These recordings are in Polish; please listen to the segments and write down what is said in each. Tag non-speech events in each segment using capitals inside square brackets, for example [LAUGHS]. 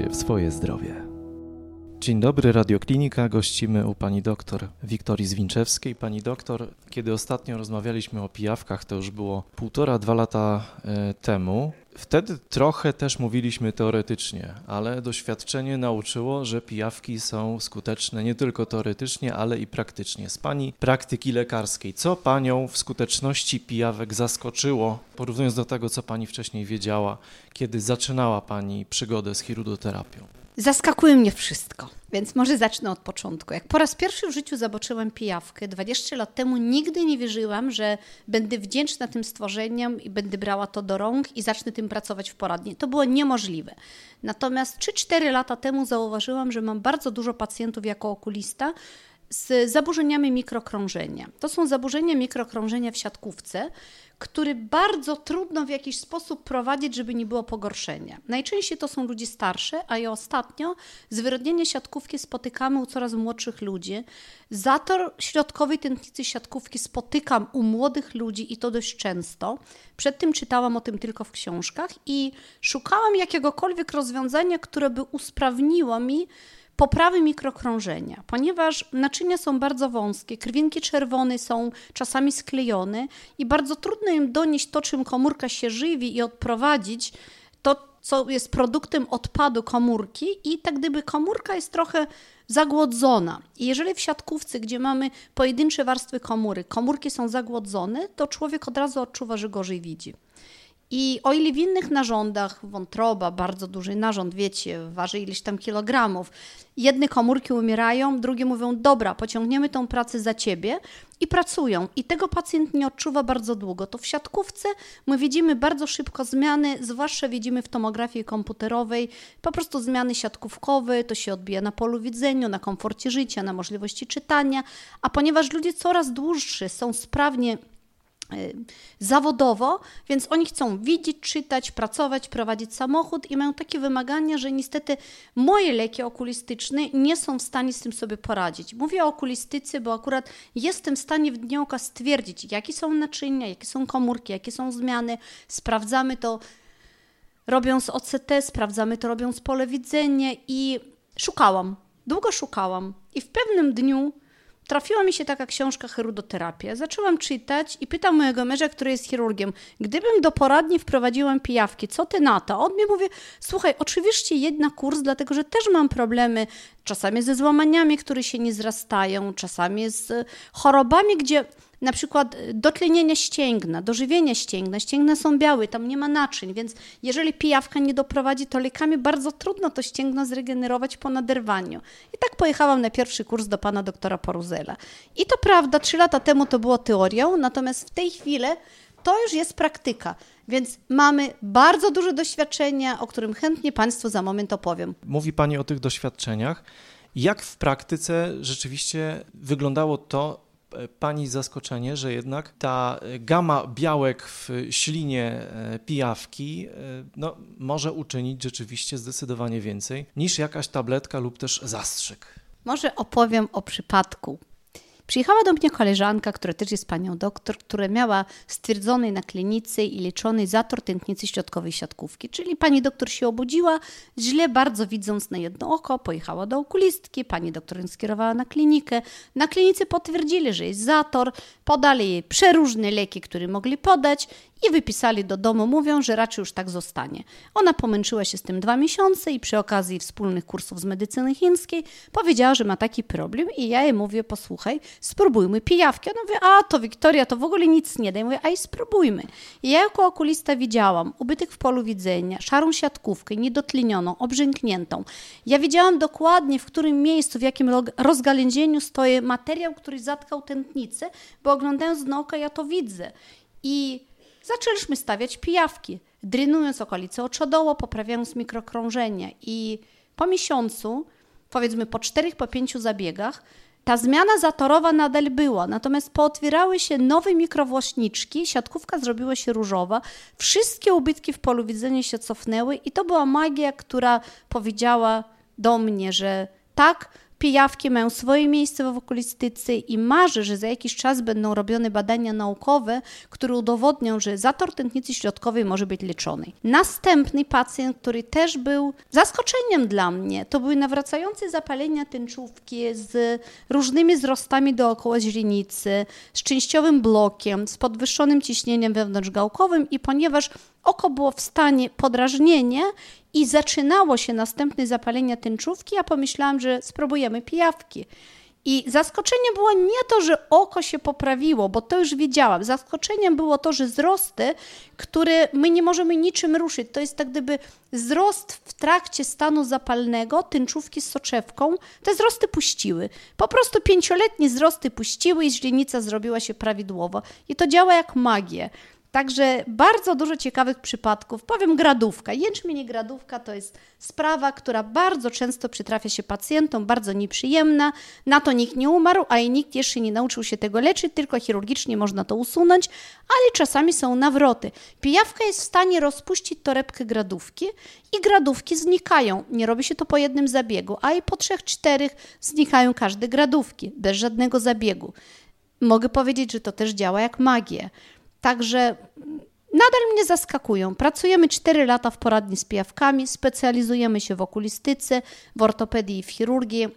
się w swoje zdrowie. Dzień dobry, Radioklinika. Gościmy u pani doktor Wiktorii Zwinczewskiej. Pani doktor, kiedy ostatnio rozmawialiśmy o pijawkach, to już było półtora, dwa lata e, temu. Wtedy trochę też mówiliśmy teoretycznie, ale doświadczenie nauczyło, że pijawki są skuteczne nie tylko teoretycznie, ale i praktycznie. Z pani praktyki lekarskiej, co panią w skuteczności pijawek zaskoczyło, porównując do tego, co pani wcześniej wiedziała, kiedy zaczynała pani przygodę z chirudoterapią? Zaskakuje mnie wszystko, więc może zacznę od początku. Jak po raz pierwszy w życiu zobaczyłam pijawkę 20 lat temu, nigdy nie wierzyłam, że będę wdzięczna tym stworzeniem i będę brała to do rąk i zacznę tym pracować w poradni. To było niemożliwe. Natomiast 3-4 lata temu zauważyłam, że mam bardzo dużo pacjentów jako okulista, z zaburzeniami mikrokrążenia. To są zaburzenia mikrokrążenia w siatkówce, który bardzo trudno w jakiś sposób prowadzić, żeby nie było pogorszenia. Najczęściej to są ludzie starsze, a ja ostatnio zwyrodnienie siatkówki spotykamy u coraz młodszych ludzi. Zator środkowej tętnicy siatkówki spotykam u młodych ludzi i to dość często. Przed tym czytałam o tym tylko w książkach i szukałam jakiegokolwiek rozwiązania, które by usprawniło mi poprawy mikrokrążenia, ponieważ naczynia są bardzo wąskie, krwinki czerwone są czasami sklejone i bardzo trudno im donieść to, czym komórka się żywi i odprowadzić to, co jest produktem odpadu komórki i tak gdyby komórka jest trochę zagłodzona. I jeżeli w siatkówce, gdzie mamy pojedyncze warstwy komóry, komórki są zagłodzone, to człowiek od razu odczuwa, że gorzej widzi. I o ile w innych narządach, wątroba, bardzo duży narząd, wiecie, waży ileś tam kilogramów, jedne komórki umierają, drugie mówią, dobra, pociągniemy tą pracę za ciebie i pracują. I tego pacjent nie odczuwa bardzo długo. To w siatkówce my widzimy bardzo szybko zmiany, zwłaszcza widzimy w tomografii komputerowej, po prostu zmiany siatkówkowe, to się odbija na polu widzenia, na komforcie życia, na możliwości czytania, a ponieważ ludzie coraz dłuższy są sprawnie zawodowo, więc oni chcą widzieć, czytać, pracować, prowadzić samochód i mają takie wymagania, że niestety moje leki okulistyczne nie są w stanie z tym sobie poradzić. Mówię o okulistyce, bo akurat jestem w stanie w dniu oka stwierdzić, jakie są naczynia, jakie są komórki, jakie są zmiany. Sprawdzamy to robiąc OCT, sprawdzamy to robiąc pole widzenia i szukałam, długo szukałam i w pewnym dniu trafiła mi się taka książka Herudoterapia. Zaczęłam czytać i pytam mojego męża, który jest chirurgiem, gdybym do poradni wprowadziłam pijawki, co ty na to? On mi mówi, słuchaj, oczywiście jedna kurs, dlatego że też mam problemy czasami ze złamaniami, które się nie zrastają, czasami z chorobami, gdzie na przykład y, dotlenienia ścięgna, dożywienia ścięgna. Ścięgna są białe, tam nie ma naczyń, więc jeżeli pijawka nie doprowadzi, to lekami bardzo trudno to ścięgno zregenerować po naderwaniu. I tak pojechałam na pierwszy kurs do pana doktora Poruzela. I to prawda, trzy lata temu to było teorią, natomiast w tej chwili to już jest praktyka. Więc mamy bardzo duże doświadczenia, o którym chętnie Państwu za moment opowiem. Mówi Pani o tych doświadczeniach. Jak w praktyce rzeczywiście wyglądało to, pani zaskoczenie, że jednak ta gama białek w ślinie e, pijawki e, no, może uczynić rzeczywiście zdecydowanie więcej niż jakaś tabletka lub też zastrzyk. Może opowiem o przypadku Przyjechała do mnie koleżanka, która też jest panią doktor, która miała stwierdzony na klinice i leczony zator tętnicy środkowej siatkówki. Czyli pani doktor się obudziła, źle bardzo widząc na jedno oko, pojechała do okulistki, pani doktor ją skierowała na klinikę. Na klinice potwierdzili, że jest zator, podali jej przeróżne leki, które mogli podać i wypisali do domu, mówią, że raczej już tak zostanie. Ona pomęczyła się z tym dwa miesiące i przy okazji wspólnych kursów z medycyny chińskiej powiedziała, że ma taki problem i ja jej mówię, posłuchaj, spróbujmy pijawki. Ona mówi, a to Wiktoria, to w ogóle nic nie da. Mówię, a i spróbujmy. I ja jako okulista widziałam ubytek w polu widzenia, szarą siatkówkę, niedotlenioną, obrzękniętą. Ja wiedziałam dokładnie, w którym miejscu, w jakim rozgalędzieniu stoi materiał, który zatkał tętnicę, bo oglądając z ja to widzę. I zaczęliśmy stawiać pijawki, drenując okolice oczodoło, poprawiając mikrokrążenie. I po miesiącu, powiedzmy po czterech, po pięciu zabiegach, ta zmiana zatorowa nadal była, natomiast pootwierały się nowe mikrowłośniczki, siatkówka zrobiła się różowa, wszystkie ubytki w polu widzenia się cofnęły i to była magia, która powiedziała do mnie, że tak, Pijawki mają swoje miejsce w okulistyce i marzę, że za jakiś czas będą robione badania naukowe, które udowodnią, że zator tętnicy środkowej może być leczony. Następny pacjent, który też był zaskoczeniem dla mnie, to były nawracające zapalenia tęczówki z różnymi wzrostami dookoła źrenicy, z częściowym blokiem, z podwyższonym ciśnieniem wewnątrzgałkowym i ponieważ oko było w stanie podrażnienia i zaczynało się następne zapalenie tęczówki, ja pomyślałam, że spróbujemy pijawki. I zaskoczeniem było nie to, że oko się poprawiło, bo to już wiedziałam. Zaskoczeniem było to, że wzrosty, które my nie możemy niczym ruszyć, to jest tak gdyby wzrost w trakcie stanu zapalnego, tęczówki z soczewką, te wzrosty puściły. Po prostu pięcioletnie wzrosty puściły i źrenica zrobiła się prawidłowo. I to działa jak magia. Także bardzo dużo ciekawych przypadków. Powiem gradówka. Jęczmień gradówka to jest sprawa, która bardzo często przytrafia się pacjentom, bardzo nieprzyjemna. Na to nikt nie umarł, a i nikt jeszcze nie nauczył się tego leczyć, tylko chirurgicznie można to usunąć, ale czasami są nawroty. Pijawka jest w stanie rozpuścić torebkę gradówki i gradówki znikają. Nie robi się to po jednym zabiegu, a i po trzech, czterech znikają każde gradówki, bez żadnego zabiegu. Mogę powiedzieć, że to też działa jak magia. Także nadal mnie zaskakują. Pracujemy 4 lata w poradni z pijawkami, specjalizujemy się w okulistyce, w ortopedii i w chirurgii.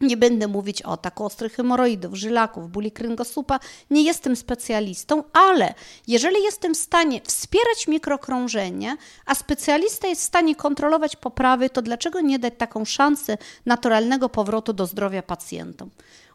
Nie będę mówić o tak ostrych hemoroidów, żylaków, bóli kręgosłupa. Nie jestem specjalistą, ale jeżeli jestem w stanie wspierać mikrokrążenie, a specjalista jest w stanie kontrolować poprawy, to dlaczego nie dać taką szansę naturalnego powrotu do zdrowia pacjentom?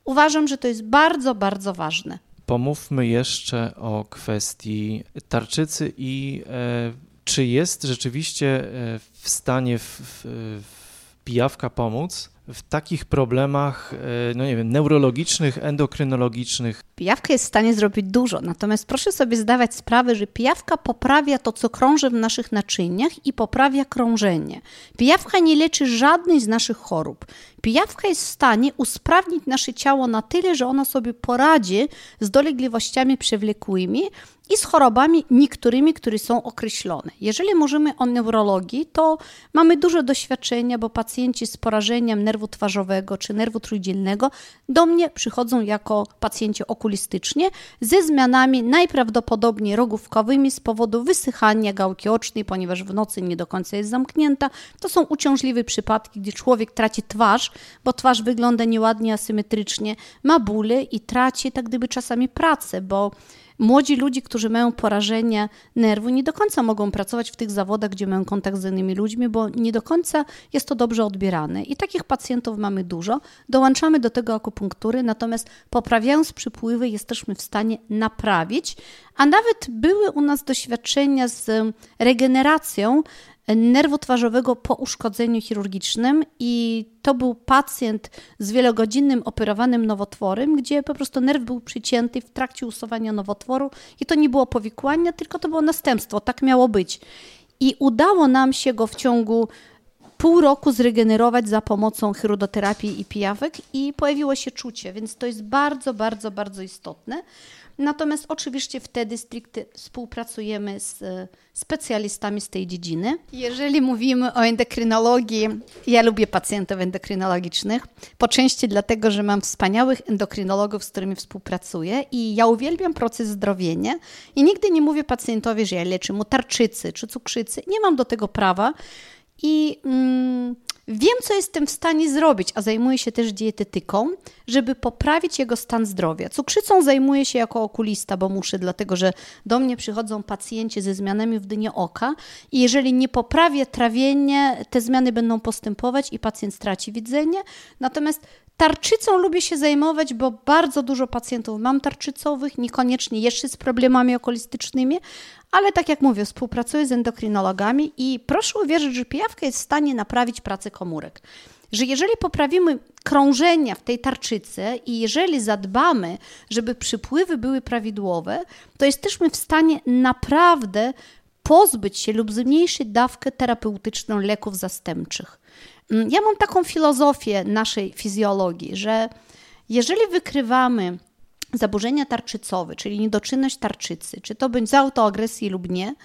Uważam, że to jest bardzo, bardzo ważne. Pomówmy jeszcze o kwestii tarczycy i e, czy jest rzeczywiście e, w stanie w, w, w pijawka pomóc w takich problemach, e, no nie wiem, neurologicznych, endokrynologicznych. Pijawka jest w stanie zrobić dużo, natomiast proszę sobie zdawać sprawę, że pijawka poprawia to, co krąży w naszych naczyniach i poprawia krążenie. Pijawka nie leczy żadnej z naszych chorób. Pijawka jest w stanie usprawnić nasze ciało na tyle, że ono sobie poradzi z dolegliwościami przewlekłymi, i z chorobami niektórymi, które są określone. Jeżeli mówimy o neurologii, to mamy dużo doświadczenia, bo pacjenci z porażeniem nerwu twarzowego czy nerwu trójdzielnego do mnie przychodzą jako pacjenci okulistycznie ze zmianami najprawdopodobniej rogówkowymi z powodu wysychania gałki ocznej, ponieważ w nocy nie do końca jest zamknięta. To są uciążliwe przypadki, gdzie człowiek traci twarz, bo twarz wygląda nieładnie, asymetrycznie, ma bóle i traci tak gdyby czasami pracę, bo Młodzi ludzie, którzy mają porażenie nerwu, nie do końca mogą pracować w tych zawodach, gdzie mają kontakt z innymi ludźmi, bo nie do końca jest to dobrze odbierane. I takich pacjentów mamy dużo. Dołączamy do tego akupunktury, natomiast poprawiając przypływy, jesteśmy w stanie naprawić, a nawet były u nas doświadczenia z regeneracją nerwu twarzowego po uszkodzeniu chirurgicznym i to był pacjent z wielogodzinnym operowanym nowotworem, gdzie po prostu nerw był przycięty w trakcie usuwania nowotworu i to nie było powikłanie, tylko to było następstwo, tak miało być. I udało nam się go w ciągu pół roku zregenerować za pomocą chirurgoterapii i pijawek i pojawiło się czucie, więc to jest bardzo, bardzo, bardzo istotne. Natomiast oczywiście wtedy stricte współpracujemy z e, specjalistami z tej dziedziny. Jeżeli mówimy o endokrynologii, ja lubię pacjentów endokrynologicznych, po części dlatego, że mam wspaniałych endokrynologów, z którymi współpracuję i ja uwielbiam proces zdrowienia i nigdy nie mówię pacjentowi, że ja leczę mu tarczycy czy cukrzycy. Nie mam do tego prawa i... Mm, Wiem, co jestem w stanie zrobić, a zajmuję się też dietetyką, żeby poprawić jego stan zdrowia. Cukrzycą zajmuję się jako okulista, bo muszę, dlatego że do mnie przychodzą pacjenci ze zmianami w dnie oka i jeżeli nie poprawię trawienia, te zmiany będą postępować i pacjent straci widzenie. Natomiast Tarczycą lubię się zajmować, bo bardzo dużo pacjentów mam tarczycowych, niekoniecznie jeszcze z problemami okulistycznymi, ale tak jak mówię, współpracuję z endokrinologami i proszę uwierzyć, że pijawka jest w stanie naprawić pracę komórek. Że jeżeli poprawimy krążenia w tej tarczycy i jeżeli zadbamy, żeby przypływy były prawidłowe, to jesteśmy w stanie naprawdę pozbyć się lub zmniejszyć dawkę terapeutyczną leków zastępczych. Mm, ja mam taką filozofię naszej fizjologii, że jeżeli wykrywamy zaburzenia tarczycowe, czyli niedoczynność tarczycy, czy to będzie z autoagresji lub nie,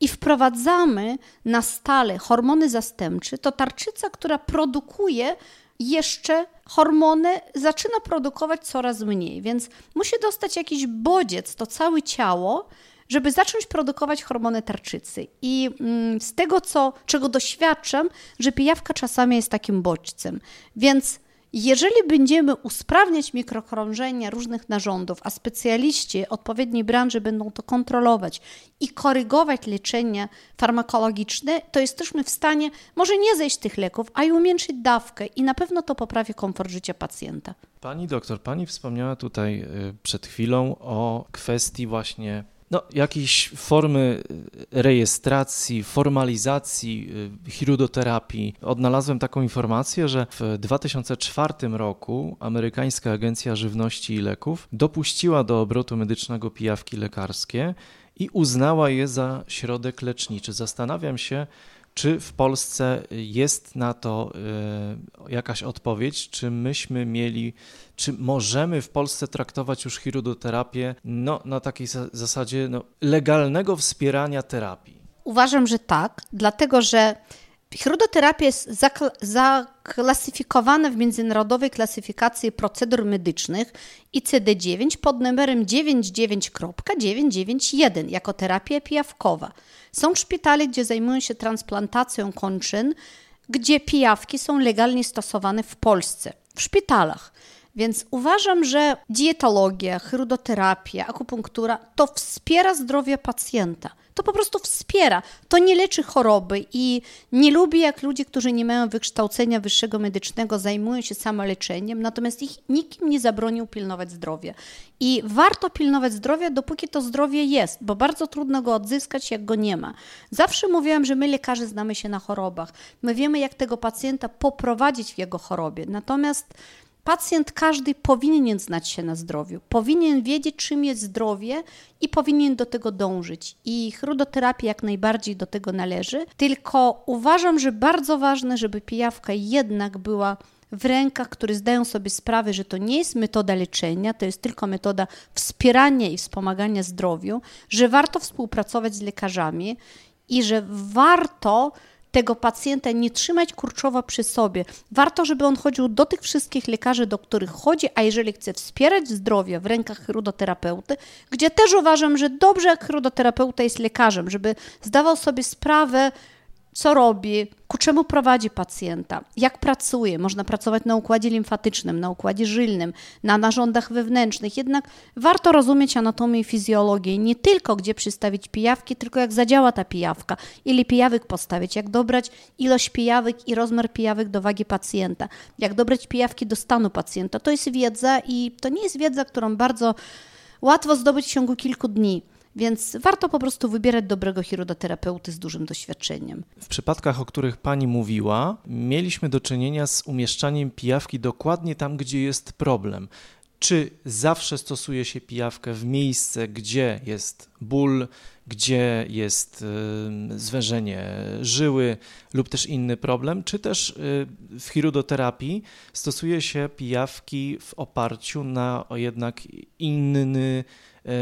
i wprowadzamy na stale hormony zastępcze, to tarczyca, która produkuje jeszcze hormony zaczyna produkować coraz mniej, więc musi dostać jakiś bodziec to całe ciało, żeby zacząć produkować hormony tarczycy. I mm, z tego, co, czego doświadczam, że pijawka czasami jest takim bodźcem. Więc jeżeli będziemy usprawniać mikrokrążenia różnych narządów, a specjaliści odpowiedniej branży będą to kontrolować i korygować leczenie farmakologiczne, to jesteśmy w stanie może nie zejść tych leków, a i umiększyć dawkę i na pewno to poprawi komfort życia pacjenta. Pani doktor, pani wspomniała tutaj y, przed chwilą o kwestii właśnie no, jakieś formy y, rejestracji, formalizacji y, chirurgoterapii. Odnalazłem taką informację, że w 2004 roku amerykańska Agencja Żywności i Leków dopuściła do obrotu medycznego pijawki lekarskie i uznała je za środek leczniczy. Zastanawiam się, czy w Polsce jest na to y, jakaś odpowiedź? Czy myśmy mieli, czy możemy w Polsce traktować już chirurgoterapię no, na takiej zasadzie no, legalnego wspierania terapii? Uważam, że tak, dlatego że Chirurgoterapia jest zaklasyfikowana w międzynarodowej klasyfikacji procedur medycznych ICD-9 pod numerem 99.991 jako terapia pijawkowa. Są szpitale, gdzie zajmują się transplantacją kończyn, gdzie pijawki są legalnie stosowane w Polsce, w szpitalach. Więc uważam, że dietologia, chirurgoterapia, akupunktura to wspiera zdrowie pacjenta to po prostu wspiera. To nie leczy choroby i nie lubię, jak ludzie, którzy nie mają wykształcenia wyższego medycznego, zajmują się samoleczeniem, natomiast ich nikim nie zabronił pilnować zdrowia. I warto pilnować zdrowia, dopóki to zdrowie jest, bo bardzo trudno go odzyskać, jak go nie ma. Zawsze mówiłam, że my lekarze znamy się na chorobach. My wiemy, jak tego pacjenta poprowadzić w jego chorobie. Natomiast Pacjent każdy powinien znać się na zdrowiu, powinien wiedzieć, czym jest zdrowie i powinien do tego dążyć. I chrudoterapia jak najbardziej do tego należy. Tylko uważam, że bardzo ważne, żeby pijawka jednak była w rękach, które zdają sobie sprawę, że to nie jest metoda leczenia, to jest tylko metoda wspierania i wspomagania zdrowiu, że warto współpracować z lekarzami i że warto tego pacjenta nie trzymać kurczowo przy sobie. Warto, żeby on chodził do tych wszystkich lekarzy, do których chodzi, a jeżeli chce wspierać zdrowie w rękach chrudoterapeuty, gdzie też uważam, że dobrze jak chrudoterapeuta jest lekarzem, żeby zdawał sobie sprawę, co robi, ku czemu prowadzi pacjenta, jak pracuje. Można pracować na układzie limfatycznym, na układzie żylnym, na narządach wewnętrznych. Jednak warto rozumieć anatomię i fizjologię. Nie tylko gdzie przystawić pijawki, tylko jak zadziała ta pijawka, ile pijawek postawić, jak dobrać ilość pijawek i rozmiar pijawek do wagi pacjenta, jak dobrać pijawki do stanu pacjenta. To jest wiedza i to nie jest wiedza, którą bardzo łatwo zdobyć w ciągu kilku dni. Więc warto po prostu wybierać dobrego chirurgoterapeuty z dużym doświadczeniem. W przypadkach, o których pani mówiła, mieliśmy do czynienia z umieszczaniem pijawki dokładnie tam, gdzie jest problem. Czy zawsze stosuje się pijawkę w miejsce, gdzie jest ból, gdzie jest zwężenie żyły lub też inny problem, czy też y, w chirurgoterapii stosuje się pijawki w oparciu na jednak inny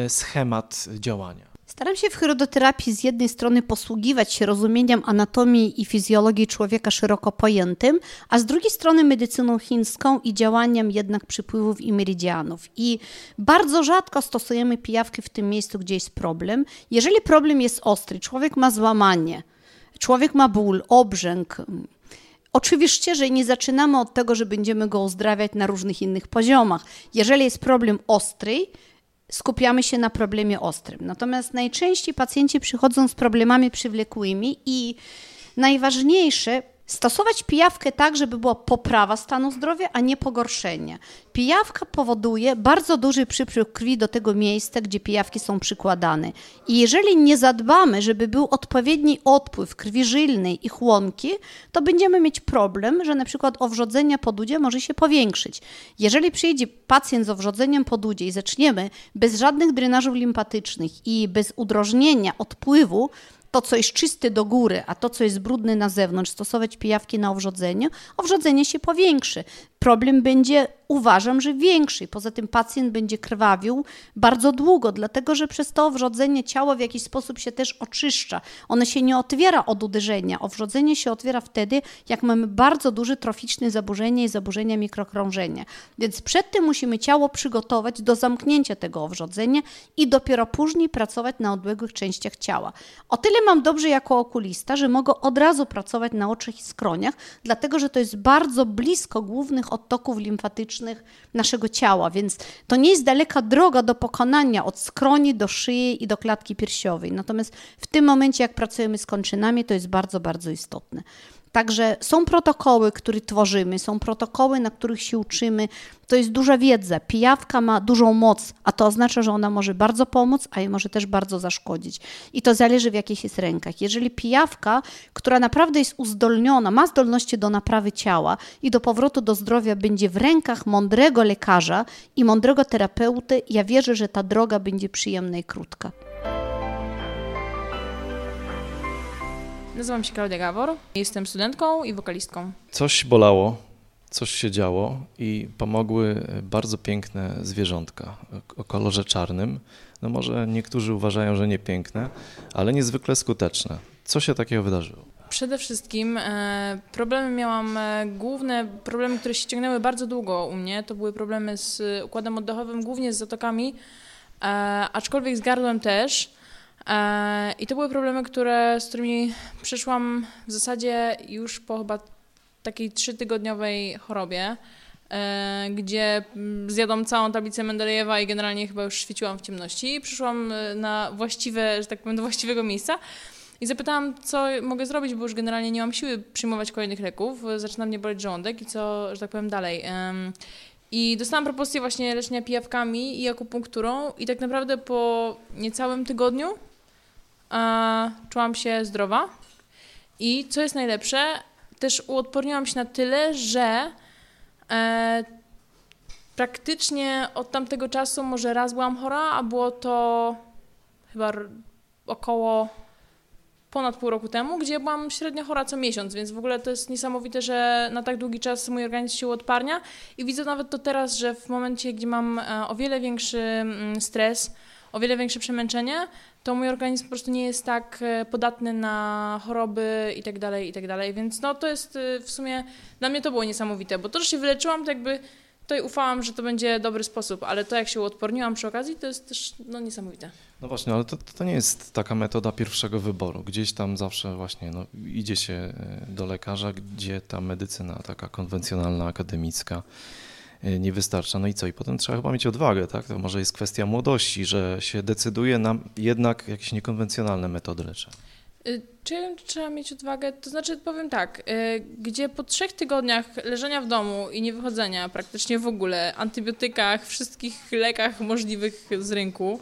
schemat działania. Staram się w chirurgoterapii z jednej strony posługiwać się rozumieniem anatomii i fizjologii człowieka szeroko pojętym, a z drugiej strony medycyną chińską i działaniem jednak przypływów i meridianów. I bardzo rzadko stosujemy pijawki w tym miejscu, gdzie jest problem. Jeżeli problem jest ostry, człowiek ma złamanie, człowiek ma ból, obrzęk, Oczywiście, że nie zaczynamy od tego, że będziemy go uzdrawiać na różnych innych poziomach. Jeżeli jest problem ostry, skupiamy się na problemie ostrym. Natomiast najczęściej pacjenci przychodzą z problemami przywlekłymi i najważniejsze Stosować pijawkę tak, żeby była poprawa stanu zdrowia, a nie pogorszenie. Pijawka powoduje bardzo duży przypływ krwi do tego miejsca, gdzie pijawki są przykładane. I jeżeli nie zadbamy, żeby był odpowiedni odpływ krwi żylnej i chłonki, to będziemy mieć problem, że na przykład owrzodzenie podudzie może się powiększyć. Jeżeli przyjdzie pacjent z owrzodzeniem podudzie i zaczniemy bez żadnych drenażów limfatycznych i bez udrożnienia odpływu, to, co jest czyste do góry, a to, co jest brudne na zewnątrz, stosować pijawki na owrzodzenie, owrzodzenie się powiększy. Problem będzie, uważam, że większy. Poza tym pacjent będzie krwawił bardzo długo, dlatego że przez to wrzodzenie ciała w jakiś sposób się też oczyszcza. Ono się nie otwiera od uderzenia. Owrzodzenie się otwiera wtedy, jak mamy bardzo duże troficzne zaburzenie i zaburzenia mikrokrążenia. Więc przed tym musimy ciało przygotować do zamknięcia tego owrzodzenia i dopiero później pracować na odległych częściach ciała. O tyle mam dobrze jako okulista, że mogę od razu pracować na oczach i skroniach, dlatego że to jest bardzo blisko głównych odtoków limfatycznych naszego ciała, więc to nie jest daleka droga do pokonania od skroni do szyi i do klatki piersiowej. Natomiast w tym momencie, jak pracujemy z kończynami, to jest bardzo, bardzo istotne. Także są protokoły, które tworzymy, są protokoły, na których się uczymy. To jest duża wiedza. Pijawka ma dużą moc, a to oznacza, że ona może bardzo pomóc, a może też bardzo zaszkodzić. I to zależy w jakich jest rękach. Jeżeli pijawka, która naprawdę jest uzdolniona, ma zdolności do naprawy ciała i do powrotu do zdrowia, będzie w rękach mądrego lekarza i mądrego terapeuty, ja wierzę, że ta droga będzie przyjemna i krótka. Nazywam się Klaudia Gawor, jestem studentką i wokalistką. Coś bolało, coś się działo i pomogły bardzo piękne zwierzątka o kolorze czarnym. No może niektórzy uważają, że nie piękne, ale niezwykle skuteczne. Co się takiego wydarzyło? Przede wszystkim e, problemy miałam, e, główne problemy, które się ciągnęły bardzo długo u mnie, to były problemy z układem oddechowym, głównie z zatokami, e, aczkolwiek z gardłem też. E, I to były problemy, które, z którymi przyszłam w zasadzie już po chyba takiej trzytygodniowej chorobie, e, gdzie zjadłam całą tablicę Mendelejewa i generalnie chyba już świeciłam w ciemności. Przyszłam e, na właściwe, że tak powiem, do właściwego miejsca. I zapytałam, co mogę zrobić, bo już generalnie nie mam siły przyjmować kolejnych leków. Zaczyna mnie boleć żołądek i co, że tak powiem, dalej. I dostałam propozycję właśnie leczenia pijawkami i akupunkturą i tak naprawdę po niecałym tygodniu czułam się zdrowa. I co jest najlepsze, też uodporniłam się na tyle, że e, praktycznie od tamtego czasu może raz byłam chora, a było to chyba około ponad pół roku temu, gdzie byłam średnio chora co miesiąc, więc w ogóle to jest niesamowite, że na tak długi czas mój organizm się odparnia i widzę nawet to teraz, że w momencie, gdzie mam e, o wiele większy mm, stres, o wiele większe przemęczenie, to mój organizm po prostu nie jest tak e, podatny na choroby i tak dalej, i tak dalej. Więc no to jest e, w sumie, dla mnie to było niesamowite, bo to, że się wyleczyłam, to jakby tutaj ufałam, że to będzie dobry sposób, ale to jak się uodporniłam przy okazji, to jest też no, niesamowite. No właśnie, ale to, to nie jest taka metoda pierwszego wyboru. Gdzieś tam zawsze właśnie no, idzie się e, do lekarza, gdzie ta medycyna taka konwencjonalna, akademicka nie wystarcza. No i co? I potem trzeba chyba mieć odwagę, tak? To może jest kwestia młodości, że się decyduje na jednak jakieś niekonwencjonalne metody leczenia. Y, czy trzeba mieć odwagę? To znaczy, powiem tak, y, gdzie po trzech tygodniach leżenia w domu i nie wychodzenia praktycznie w ogóle, antybiotykach, wszystkich lekach możliwych z rynku,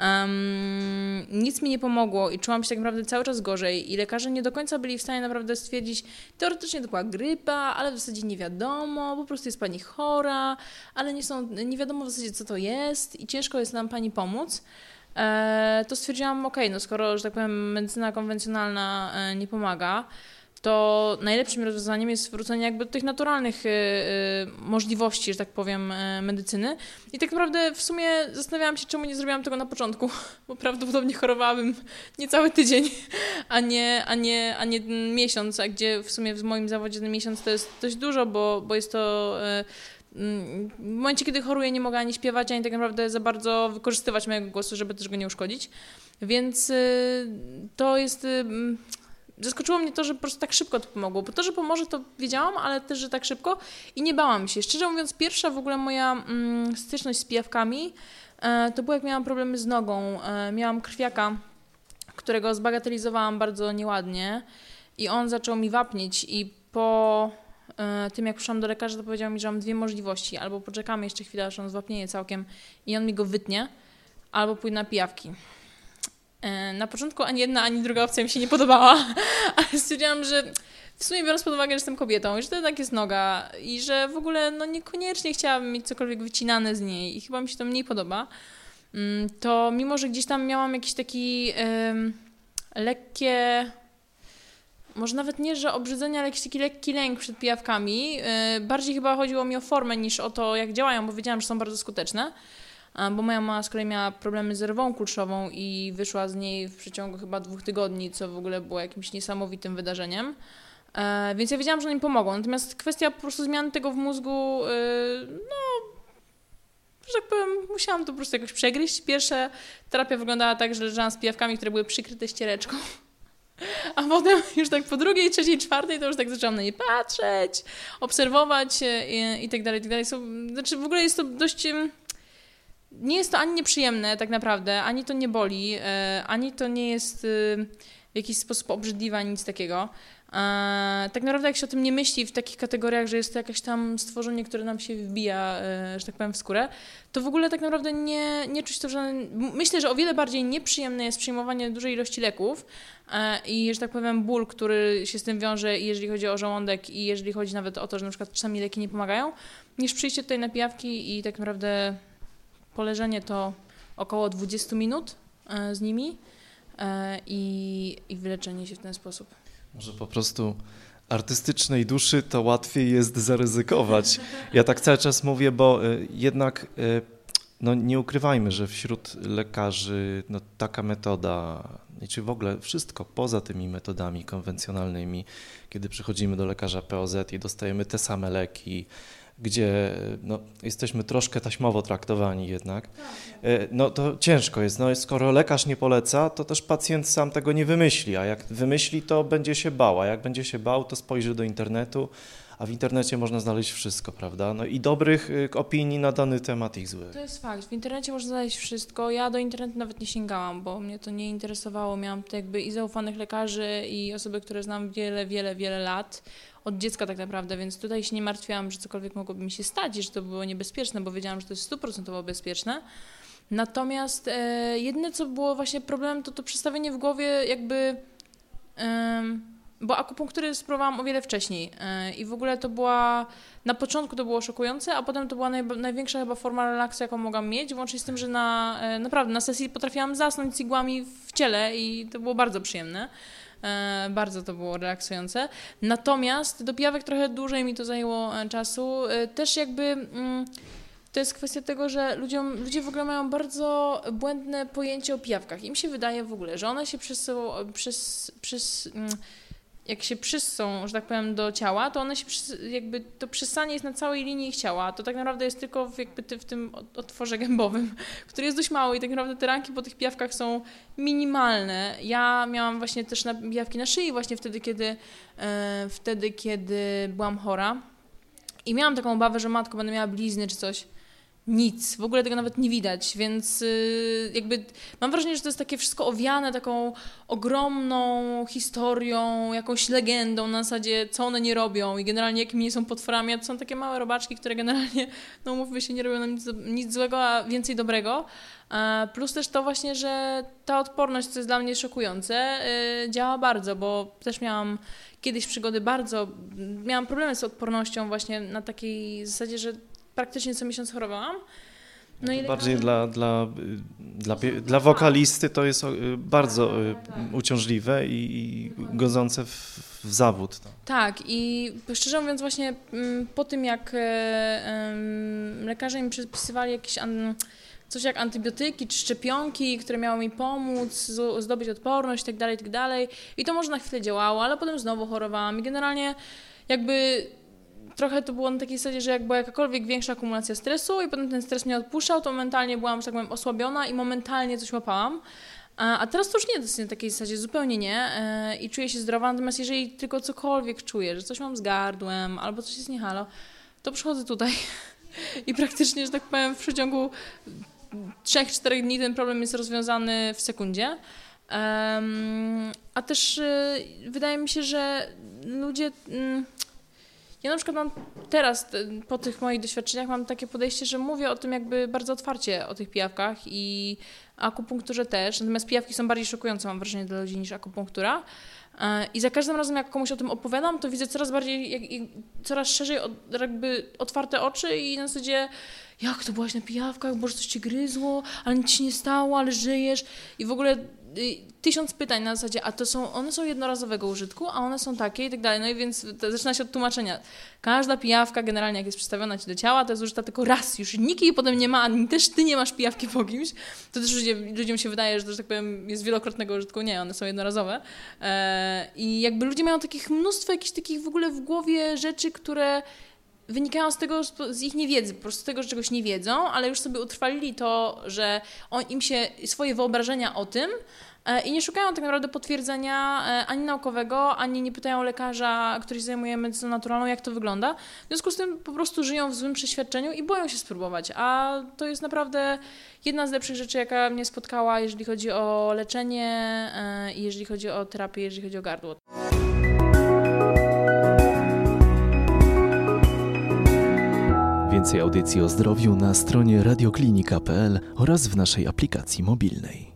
Um, nic mi nie pomogło i czułam się tak naprawdę cały czas gorzej i lekarze nie do końca byli w stanie naprawdę stwierdzić, teoretycznie to była grypa, ale w zasadzie nie wiadomo, po prostu jest pani chora, ale nie, są, nie wiadomo w zasadzie co to jest i ciężko jest nam pani pomóc. E, to stwierdziłam, ok, no skoro, że tak powiem, medycyna konwencjonalna e, nie pomaga, to najlepszym rozwiązaniem jest wrócenie jakby do tych naturalnych y, możliwości, że tak powiem, medycyny. I tak naprawdę w sumie zastanawiałam się, czemu nie zrobiłam tego na początku, [LAUGHS] bo prawdopodobnie chorowałabym niecały tydzień, [LAUGHS] a nie, a nie, a nie miesiąc, a gdzie w sumie w moim zawodzie ten miesiąc to jest dość dużo, bo, bo jest to w momencie, kiedy choruję, nie mogę ani śpiewać, ani tak naprawdę za bardzo wykorzystywać mojego głosu, żeby też go nie uszkodzić. Więc to jest zaskoczyło mnie to, że po prostu tak szybko to pomogło, bo to, że pomoże, to wiedziałam, ale też, że tak szybko i nie bałam się. Szczerze mówiąc, pierwsza w ogóle moja mm, styczność z pijawkami e, to było jak miałam problemy z nogą. E, miałam krwiaka, którego zbagatelizowałam bardzo nieładnie i on zaczął mi wapnieć i po tym, jak przyszłam do lekarza, to powiedział mi, że mam dwie możliwości. Albo poczekamy jeszcze chwilę, aż on zwapnieje całkiem i on mi go wytnie, albo pójdę na pijawki. E, na początku ani jedna, ani druga opcja mi się nie podobała, [LAUGHS] ale stwierdziłam, że w sumie biorąc pod uwagę, że jestem kobietą, że to jednak jest noga i że w ogóle no niekoniecznie chciałabym mieć cokolwiek wycinane z niej i chyba mi się to mniej podoba, mm, to mimo, że gdzieś tam miałam jakiś taki um, lekkie może nawet nie, że obrzydzenie, ale jakiś taki lekki lęk przed pijawkami. Yy, bardziej chyba chodziło mi o formę niż o to, jak działają, bo wiedziałam, że są bardzo skuteczne. Bo moja mama z kolei miała problemy z rwą kulszową i wyszła z niej w przeciągu chyba dwóch tygodni, co w ogóle było jakimś niesamowitym wydarzeniem. E, więc ja wiedziałam, że oni pomogą. Natomiast kwestia po prostu zmiany tego w mózgu, e, no, że tak powiem, musiałam to po prostu jakoś przegryźć. Pierwsza terapia wyglądała tak, że leżałam z pijawkami, które były przykryte ściereczką. A potem już tak po drugiej, trzeciej, czwartej to już tak zaczęłam na nie patrzeć, obserwować i, i tak dalej, i tak dalej. Znaczy w ogóle jest to dość... Nie jest to ani nieprzyjemne tak naprawdę, ani to nie boli, e, ani to nie jest w jakiś sposób obrzydliwe, ani nic takiego. E, tak naprawdę jak się o tym nie myśli w takich kategoriach, że jest to jakieś tam stworzenie, które nam się wbija, e, że tak powiem, w skórę, to w ogóle tak naprawdę nie, nie czuć to, że... Myślę, że o wiele bardziej nieprzyjemne jest przyjmowanie dużej ilości leków e, i, że tak powiem, ból, który się z tym wiąże, jeżeli chodzi o żołądek i jeżeli chodzi nawet o to, że na przykład czasami leki nie pomagają, niż przyjście tutaj na pijawki i tak naprawdę poleżenie to około 20 minut z nimi i, i wyleczenie się w ten sposób. Może po prostu artystycznej duszy to łatwiej jest zaryzykować. Ja tak cały czas mówię, bo y, jednak y, no nie ukrywajmy, że wśród lekarzy no, taka metoda, czy w ogóle wszystko poza tymi metodami konwencjonalnymi, kiedy przychodzimy do lekarza POZ i dostajemy te same leki, gdzie no, jesteśmy troszkę taśmowo traktowani jednak, e, no to ciężko jest. No, skoro lekarz nie poleca, to też pacjent sam tego nie wymyśli, a jak wymyśli, to będzie się bał, a jak będzie się bał, to spojrzy do internetu, a w internecie można znaleźć wszystko, prawda? No i dobrych y, opinii na dany temat i złych. To jest fakt. W internecie można znaleźć wszystko. Ja do internetu nawet nie sięgałam, bo mnie to nie interesowało. Miałam to jakby i zaufanych lekarzy, i osoby, które znam wiele, wiele, wiele lat od dziecka tak naprawdę, więc tutaj się nie martwiłam, że cokolwiek mogłoby mi się stać i że to było niebezpieczne, bo wiedziałam, że to jest stuprocentowo bezpieczne. Natomiast e, co było właśnie problemem, to to przestawienie w głowie jakby... E, bo akupunktury spróbowałam o wiele wcześniej e, i w ogóle to była, na początku to było szokujące, a potem to była naj, największa chyba forma relaksu, jaką mogłam mieć, włącznie z tym, że na, e, naprawdę na sesji potrafiłam zasnąć z igłami w ciele i to było bardzo przyjemne. E, bardzo to było relaksujące. Natomiast do pijawek trochę dłużej mi to zajęło czasu. Też jakby. Mm, to jest kwestia tego, że ludziom, ludzie w ogóle mają bardzo błędne pojęcie o pijawkach. Im się wydaje w ogóle, że one się przez, przez, przez mm, jak się przyssą, że tak powiem, do ciała, to one się, jakby, to przysanie jest na całej linii ich ciała, to tak naprawdę jest tylko w, jakby w tym otworze gębowym, [LAUGHS] który jest dość mały i tak naprawdę te ranki po tych pijawkach są minimalne. Ja miałam właśnie też na, pijawki na szyi właśnie wtedy, kiedy, e, wtedy, kiedy byłam chora. I miałam taką obawę, że matko, będę miała blizny czy coś nic, w ogóle tego nawet nie widać, więc y, jakby mam wrażenie, że to jest takie wszystko owiane taką ogromną historią, jakąś legendą na zasadzie, co one nie robią i generalnie jakimi nie są potworami, a to są takie małe robaczki, które generalnie, no mówmy się, nie robią nam nic, nic złego, a więcej dobrego. Plus też to właśnie, że ta odporność, co jest dla mnie szokujące, y, działa bardzo, bo też miałam kiedyś przygody bardzo, miałam problemy z odpornością właśnie na takiej zasadzie, że praktycznie co miesiąc chorowałam. No bardziej dla, dla, dla, dla wokalisty to jest y, bardzo y, uciążliwe i, godzące w, w zawód. Tak. tak, i szczerze mówiąc, właśnie mm, po tym, jak e, lekarze mi przepisywali jakieś coś jak antybiotyki czy szczepionki, które miały mi pomóc zdobyć odporność itd., tak itd. Tak I to może na chwilę działało, ale potem znowu chorowałam i generalnie jakby trochę to było na takiej zasadzie, że jak była jakakolwiek większa akumulacja stresu i potem ten stres mnie odpuszczał, to mentalnie byłam, tak powiem, osłabiona i momentalnie coś łapałam. A teraz to już nie jest na takiej zasadzie, zupełnie nie e, i czuję się zdrowa, natomiast jeżeli tylko cokolwiek czuję, że coś mam z gardłem albo coś jest niehalo, to przychodzę tutaj [LAUGHS] i praktycznie, że tak powiem, w przeciągu 3-4 dni ten problem jest rozwiązany w sekundzie. a też e, wydaje mi się, że ludzie... Mm, ja na przykład mam teraz, po tych moich doświadczeniach, mam takie podejście, że mówię o tym jakby bardzo otwarcie, o tych pijawkach i akupunkturze też, natomiast pijawki są bardziej szokujące, mam wrażenie, dla ludzi niż akupunktura. E, I za każdym razem, jak komuś o tym opowiadam, to widzę coraz bardziej, jak, jak, coraz szerzej od, jakby otwarte oczy i na zasadzie jak to byłaś na pijawkach, boże coś ci gryzło, ale nic ci nie stało, ale żyjesz. I w ogóle y, tysiąc pytań na zasadzie, a to są, one są jednorazowego użytku, a one są takie i tak dalej. No i więc zaczyna się od tłumaczenia. Każda pijawka generalnie, jak jest przedstawiona ci do ciała, to jest użyta tylko raz. Już nikt jej potem nie ma, ani też ty nie masz pijawki po kimś. To też ludzie, ludziom się wydaje, że to, że tak powiem, jest wielokrotnego użytku. Nie, one są jednorazowe. E, I jakby ludzie mają takich mnóstwo jakichś takich w ogóle w głowie rzeczy, które wynikają z tego, z ich niewiedzy, po prostu z tego, że czegoś nie wiedzą, ale już sobie utrwalili to, że on, im się swoje wyobrażenia o tym e, i nie szukają tak naprawdę potwierdzenia e, ani naukowego, ani nie pytają lekarza, który się zajmuje medycyną naturalną, jak to wygląda. W związku z tym po prostu żyją w złym przeświadczeniu i boją się spróbować. A to jest naprawdę jedna z lepszych rzeczy, jaka mnie spotkała, jeżeli chodzi o leczenie e, jeżeli chodzi o terapię, jeżeli chodzi o gardło. Więcej audycji o zdrowiu na stronie radioklinika.pl oraz w naszej aplikacji mobilnej.